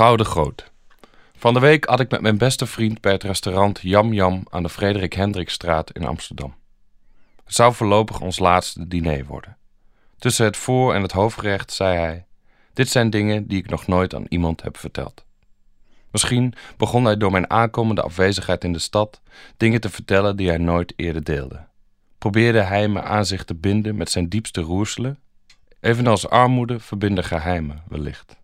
Gouden Groot. Van de week had ik met mijn beste vriend bij het restaurant Jam Jam aan de Frederik Hendrikstraat in Amsterdam. Het zou voorlopig ons laatste diner worden. Tussen het voor- en het hoofdgerecht zei hij: Dit zijn dingen die ik nog nooit aan iemand heb verteld. Misschien begon hij door mijn aankomende afwezigheid in de stad dingen te vertellen die hij nooit eerder deelde. Probeerde hij me aan zich te binden met zijn diepste roerselen, evenals armoede verbinden geheimen wellicht.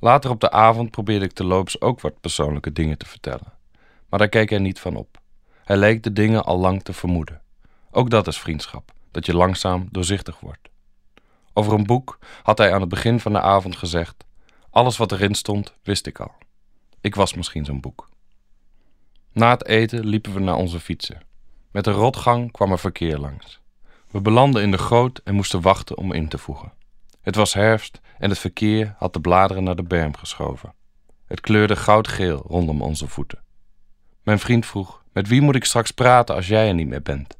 Later op de avond probeerde ik terloops ook wat persoonlijke dingen te vertellen, maar daar keek hij niet van op. Hij leek de dingen al lang te vermoeden. Ook dat is vriendschap, dat je langzaam doorzichtig wordt. Over een boek had hij aan het begin van de avond gezegd: Alles wat erin stond, wist ik al. Ik was misschien zo'n boek. Na het eten liepen we naar onze fietsen. Met een rotgang kwam er verkeer langs. We belanden in de goot en moesten wachten om in te voegen. Het was herfst en het verkeer had de bladeren naar de berm geschoven. Het kleurde goudgeel rondom onze voeten. Mijn vriend vroeg: Met wie moet ik straks praten als jij er niet meer bent?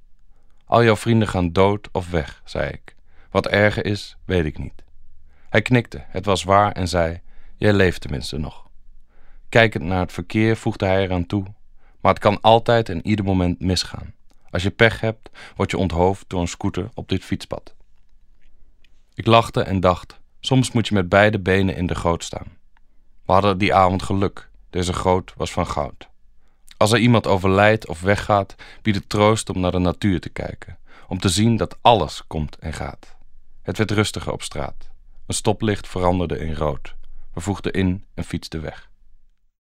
Al jouw vrienden gaan dood of weg, zei ik. Wat erger is, weet ik niet. Hij knikte, het was waar, en zei: Jij leeft tenminste nog. Kijkend naar het verkeer voegde hij eraan toe: Maar het kan altijd en ieder moment misgaan. Als je pech hebt, word je onthoofd door een scooter op dit fietspad. Ik lachte en dacht: soms moet je met beide benen in de goot staan. We hadden die avond geluk. Deze goot was van goud. Als er iemand overlijdt of weggaat, biedt het troost om naar de natuur te kijken, om te zien dat alles komt en gaat. Het werd rustiger op straat. Een stoplicht veranderde in rood. We voegden in en fietsten weg.